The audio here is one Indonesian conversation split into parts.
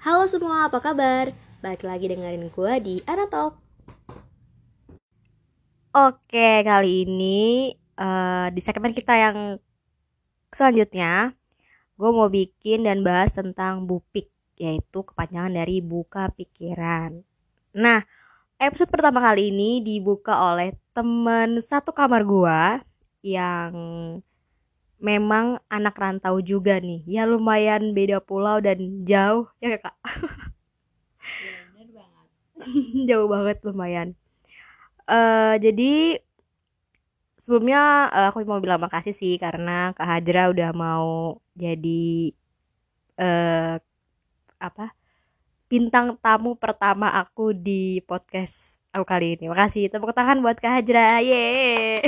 Halo semua, apa kabar? Balik lagi dengerin gue di Anatalk. Oke, kali ini uh, di segmen kita yang selanjutnya, gue mau bikin dan bahas tentang bupik, yaitu kepanjangan dari buka pikiran. Nah, episode pertama kali ini dibuka oleh temen satu kamar gue yang memang anak rantau juga nih. Ya lumayan beda pulau dan jauh ya kak? Ya, banget. jauh banget lumayan. Uh, jadi sebelumnya uh, aku mau bilang makasih sih karena kak Hajra udah mau jadi uh, apa bintang tamu pertama aku di podcast aku kali ini. Makasih. Tepuk tangan buat kak Hajra. Ye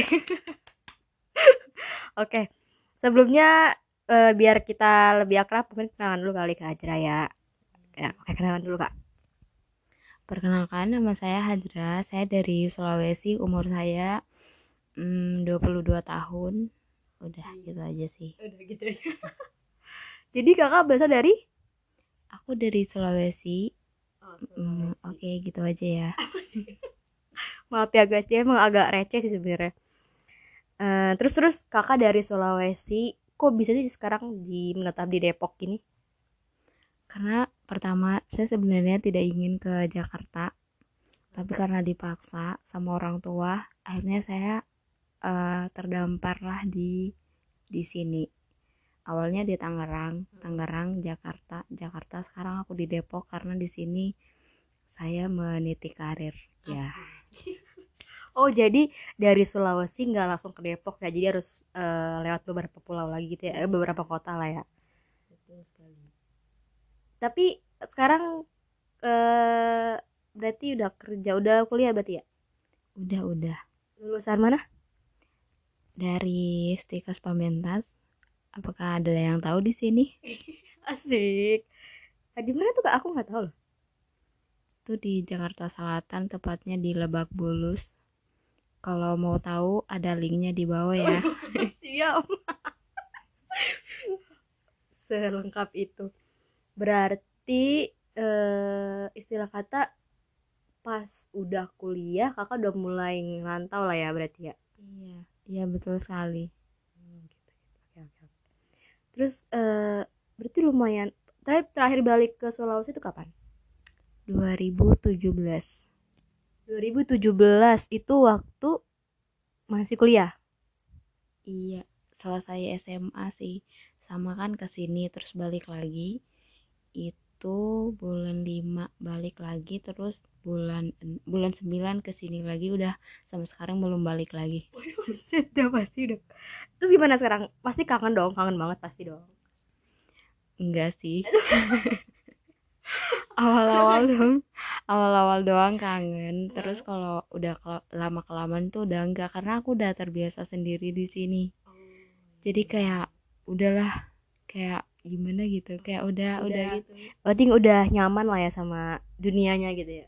oke. okay sebelumnya uh, biar kita lebih akrab mungkin kenalan dulu kali kak Hajra ya. Ya oke kenalan dulu kak. Perkenalkan nama saya Hajra. Saya dari Sulawesi umur saya hmm, 22 tahun. Udah hmm. gitu aja sih. Udah gitu aja. Jadi kakak berasal dari? Aku dari Sulawesi, oh, Hmm, oke okay, gitu aja ya. Maaf ya guys. Dia emang agak receh sih sebenarnya Uh, terus terus kakak dari Sulawesi kok bisa sih sekarang di menetap di Depok ini? Karena pertama saya sebenarnya tidak ingin ke Jakarta, tapi karena dipaksa sama orang tua, akhirnya saya uh, terdampar lah di di sini. Awalnya di Tangerang, Tangerang, Jakarta, Jakarta. Sekarang aku di Depok karena di sini saya meniti karir. Ya oh jadi dari Sulawesi nggak langsung ke Depok ya? Jadi harus uh, lewat beberapa pulau lagi gitu ya? Eh, beberapa kota lah ya? Betul sekali. Tapi sekarang uh, berarti udah kerja udah kuliah berarti ya? Udah udah. Lulusan mana? Dari Stikas Pamentas apakah ada yang tahu di sini? Asik. Nah, di mana tuh kak? Aku nggak tahu loh. Itu di Jakarta Selatan tepatnya di Lebak Bulus kalau mau tahu ada linknya di bawah ya. Siap. Selengkap itu. Berarti uh, istilah kata pas udah kuliah kakak udah mulai ngantau lah ya berarti ya. Iya, iya betul sekali. Hmm, gitu, gitu. Oke, oke, oke. Terus uh, berarti lumayan terakhir terakhir balik ke Sulawesi itu kapan? 2017 2017 itu waktu masih kuliah iya selesai SMA sih sama kan ke sini terus balik lagi itu bulan 5 balik lagi terus bulan bulan 9 ke sini lagi udah sampai sekarang belum balik lagi. Udah pasti udah. Terus gimana sekarang? Pasti kangen dong, kangen banget pasti dong. Enggak sih. awal-awal dong. Awal-awal doang kangen. Terus kalau udah lama kelamaan tuh udah enggak karena aku udah terbiasa sendiri di sini. Oh, jadi kayak udahlah kayak gimana gitu. Kayak udah udah, udah gitu. berarti udah nyaman lah ya sama dunianya gitu ya?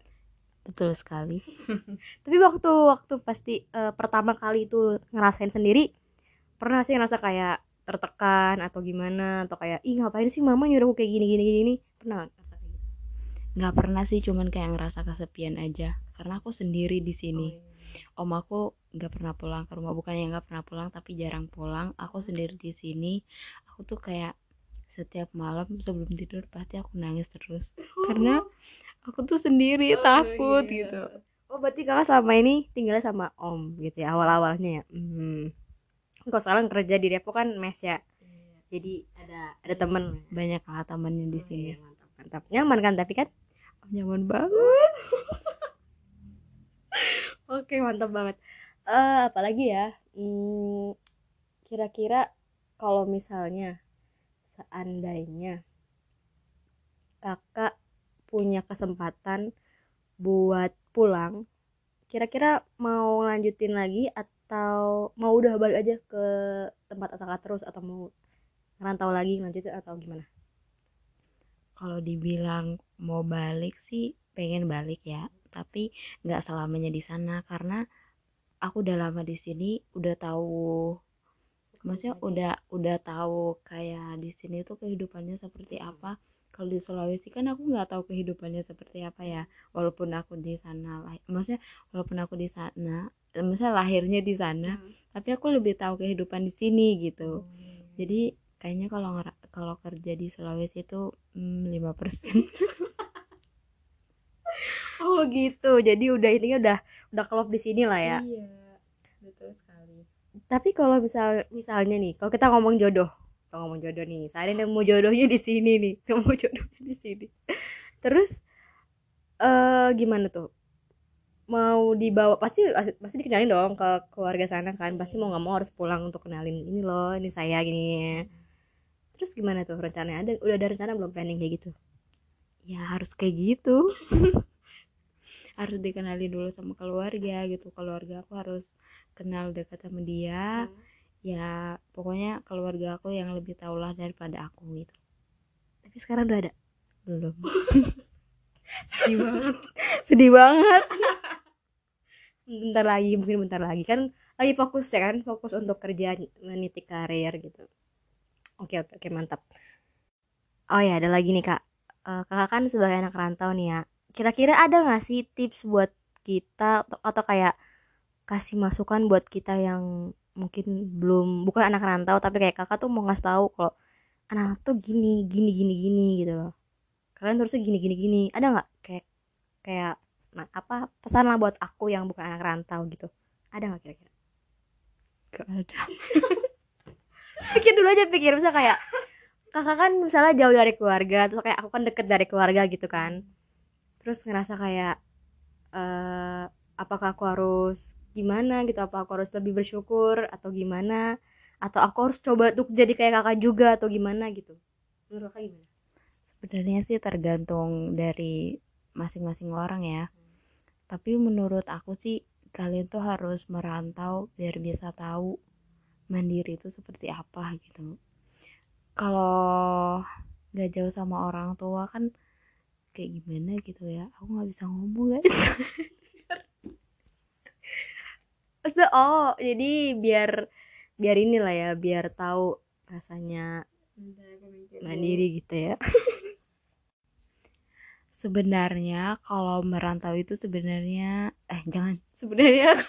Betul sekali. Tapi waktu waktu pasti uh, pertama kali itu ngerasain sendiri pernah sih ngerasa kayak tertekan atau gimana? Atau kayak ih ngapain sih mama nyuruh kayak gini gini gini? Pernah nggak pernah sih cuman kayak ngerasa kesepian aja. Karena aku sendiri di sini. Oh, iya. om aku nggak pernah pulang ke rumah. Bukannya nggak pernah pulang tapi jarang pulang. Aku sendiri di sini. Aku tuh kayak setiap malam sebelum tidur pasti aku nangis terus. Karena aku tuh sendiri oh, takut iya. gitu. Oh berarti kakak selama ini tinggalnya sama om gitu ya awal awalnya ya? Hmm. kok sekarang kerja di Depok kan mes ya? Iya. jadi ada ada temen. banyak lah temennya di oh, sini. iya, mantap mantap. Nyaman kan tapi kan nyaman banget. Oke mantap banget. Uh, apalagi ya? Hmm, kira-kira kalau misalnya seandainya kakak punya kesempatan buat pulang kira-kira mau lanjutin lagi atau mau udah balik aja ke tempat asal terus atau mau ngerantau lagi lanjutin atau gimana kalau dibilang mau balik sih pengen balik ya. Tapi nggak selamanya di sana karena aku udah lama di sini udah tahu maksudnya udah udah tahu kayak di sini tuh kehidupannya seperti apa. Kalau di Sulawesi kan aku nggak tahu kehidupannya seperti apa ya. Walaupun aku di sana lah maksudnya walaupun aku di sana maksudnya lahirnya di sana Hmm. tapi aku lebih tahu kehidupan di sini gitu. Oh. jadi kayaknya kalau kalau kerja di Sulawesi itu hmm, lima persen Oh gitu. Jadi udah intinya udah udah klop di sini lah ya. iya betul sekali Tapi kalau misal misalnya nih, kalau kita ngomong jodoh, kita ngomong jodoh nih, saya nemu jodohnya di sini nih, nemu jodohnya di sini. Terus eh gimana tuh? Mau dibawa pasti pasti dikenalin dong ke keluarga sana kan. Pasti mau nggak mau harus pulang untuk kenalin ini loh, ini saya gini. Terus gimana tuh rencananya? Ada udah ada rencana belum planning kayak gitu? ya harus kayak gitu. Harus dikenali dulu sama keluarga gitu. Keluarga aku harus kenal dekat sama dia. Ya pokoknya keluarga aku yang lebih tahulah daripada aku gitu. Tapi sekarang udah ada. belum. Sedih banget. Sedih banget. Bentar lagi mungkin bentar lagi. Kan lagi fokus ya kan? Fokus untuk kerja meniti karir gitu oke oke oke mantap. Oh ya ada lagi nih kak. Eh, kakak kan sebagai anak rantau nih ya kira-kira ada nggak sih tips buat kita atau, atau kayak kasih masukan buat kita yang mungkin belum bukan anak rantau tapi kayak kakak tuh mau ngasih tahu kalau anak tuh gini gini gini gini gitu loh. Kalian terusnya gini gini gini. Ada nggak? Kayak kayak nah, apa pesan lah buat aku yang bukan anak rantau gitu. Ada nggak kira-kira? Gak ada pikir dulu aja pikir. Bisa kayak kakak kan misalnya jauh dari keluarga terus kayak aku kan deket dari keluarga gitu kan. Terus ngerasa kayak eh apakah aku harus gimana gitu? Apa aku harus lebih bersyukur atau gimana? Atau aku harus coba untuk jadi kayak kakak juga atau gimana gitu? Menurut kakak gimana? Sebenarnya sih tergantung dari masing-masing orang ya. Tapi menurut aku sih kalian tuh harus merantau biar bisa tahu mandiri itu seperti apa gitu. Kalau gak jauh sama orang tua kan kayak gimana gitu ya? Aku nggak bisa ngomong guys. Maksudnya, oh jadi biar biar inilah ya biar tahu rasanya mandiri gitu ya. Sebenarnya kalau merantau itu sebenarnya eh jangan. Sebenarnya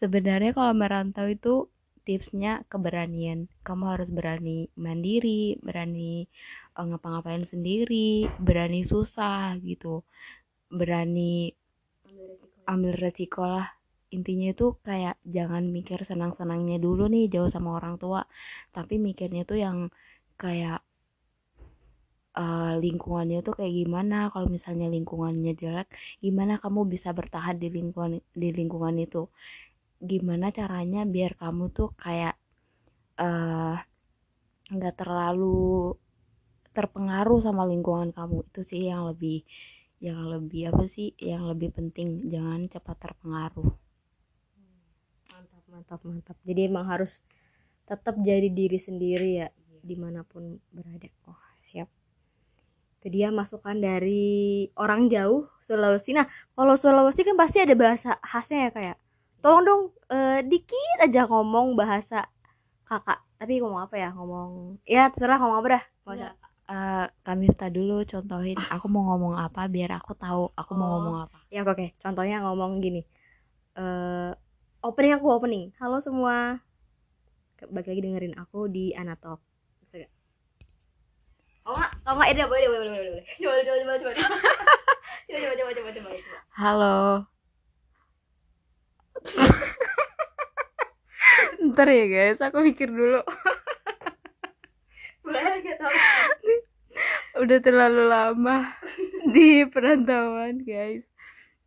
sebenarnya kalau merantau itu tipsnya keberanian. Kamu harus berani mandiri berani eh, ngapa-ngapain sendiri berani susah gitu. Berani ambil resiko lah. Intinya itu kayak jangan mikir senang-senangnya dulu nih jauh sama orang tua. Tapi mikirnya tuh yang kayak eh, lingkungannya tuh kayak gimana. Kalau misalnya lingkungannya jelek gimana kamu bisa bertahan di lingkungan di lingkungan itu gimana caranya biar kamu tuh kayak eh nggak terlalu terpengaruh sama lingkungan kamu. Itu sih yang lebih yang lebih apa sih yang lebih penting. Jangan cepat terpengaruh. Mantap mantap mantap. Jadi emang harus tetap jadi diri sendiri ya di mana pun berada. Oh siap. Itu dia masukan dari orang jauh Sulawesi. Nah kalau Sulawesi kan pasti ada bahasa khasnya ya kayak tolong dong eh, dikit aja ngomong bahasa kakak. Tapi ngomong apa ya? Ngomong ya terserah ngomong apa dah. Usah. Eh, Kamifta dulu contohin aku mau ngomong apa biar aku tahu aku mau Oh. ngomong apa. Ya oke oke. Contohnya ngomong gini. Eh opening aku opening. Halo semua. Balik lagi dengerin aku di bisa gak? oh nggak. Oh nggak. Ya boleh boleh boleh boleh boleh coba coba coba coba coba. Coba coba coba coba coba. Halo ntar ya guys. Aku pikir dulu. Udah terlalu lama di perantauan guys.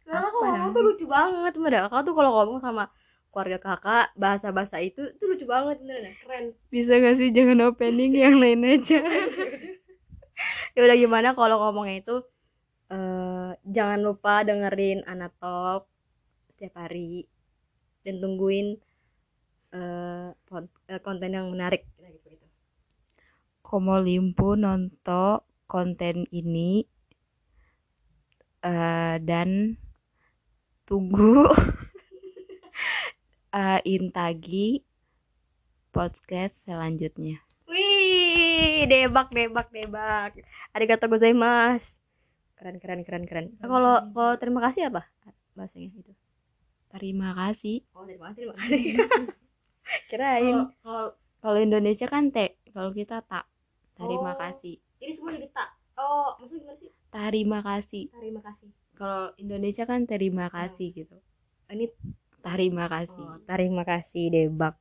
Soalnya aku ngomong tuh lucu banget kakak tuh kalau ngomong sama keluarga kakak bahasa bahasa itu tuh lucu banget bener keren. Bisa gak sih? Jangan opening yang lain aja. Ya udah gimana kalau ngomongnya itu eh jangan lupa dengerin Anatalk setiap hari dan tungguin eh eh, konten yang menarik gitu, gitu. Komo Limpu nonton konten ini eh, dan tunggu eh, Intagi podcast selanjutnya. Wih, debak debak debak. Arigato gozaimasu. Keren keren keren keren. Kalau kalau terima kasih apa bahasanya itu? Terima kasih. Oh terima kasih terima kasih kirain. Kalau Indonesia kan te kalau kita tak terima Oh. kasih. Ini semua jadi tak oh maksudnya gimana sih? Terima kasih. Terima kasih. Kalau Indonesia kan terima kasih gitu. Ini terima kasih. Oh, terima kasih Debak.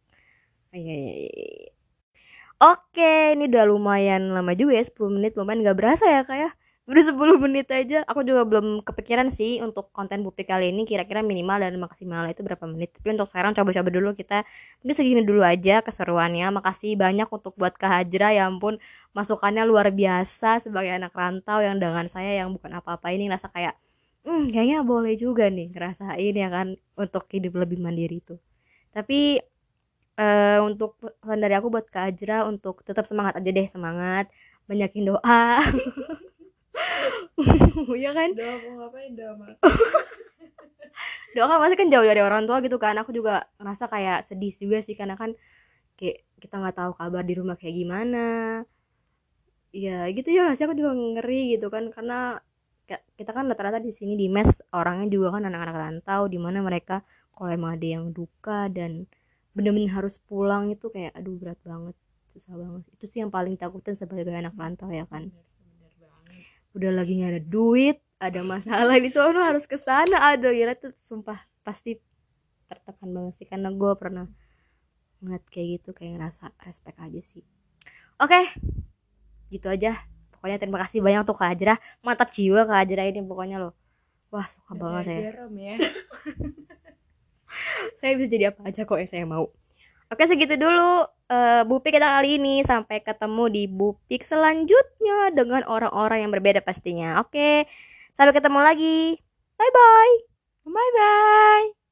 Oke, ini udah lumayan lama juga ya 10 menit. Lumayan nggak berasa ya kayak udah 10 menit aja. Aku juga belum kepikiran sih untuk konten bupik kali ini kira-kira minimal dan maksimal itu berapa menit. Tapi untuk sekarang coba-coba dulu kita ini segini dulu aja keseruannya. Makasih banyak untuk buat Kak Hajra ya ampun masukannya luar biasa sebagai anak rantau yang dengan saya yang bukan apa-apa ini ngerasa kayak hmm kayaknya boleh juga nih ngerasain ya kan untuk hidup lebih mandiri itu tapi eh untuk pesan dari aku buat Kak untuk tetap semangat aja deh semangat banyakin doa ya kan? Udah mau ngapain? Udah mah doa kan pasti kan jauh dari orang tua gitu kan. Aku juga ngerasa kayak sedih juga sih karena kan kayak kita nggak tahu kabar di rumah kayak gimana. Ya gitu ya sih? Aku juga ngeri gitu kan karena kita kan rata-rata di sini di mes orangnya juga kan anak-anak rantau di mana mereka kalau emang ada yang duka dan bener-bener harus pulang itu kayak aduh berat banget susah banget. Itu sih yang paling takutin sebagai anak rantau ya kan. Bener udah lagi nggak ada duit ada masalah di sono harus ke sana. Aduh ya itu sumpah. Pasti tertekan banget sih karena gue pernah ngeliat kayak gitu kayak ngerasa respect aja sih. Oke gitu aja. Pokoknya terima kasih banyak untuk Kak Ajra. Mantap jiwa Kak Ajra ini pokoknya loh. Wah suka banget saya garam ya. Saya bisa jadi apa aja kok yang saya mau oke segitu dulu eh, bupik kita kali ini. Sampai ketemu di bupik selanjutnya dengan orang-orang yang berbeda pastinya. Oke sampai ketemu lagi. Bye bye bye bye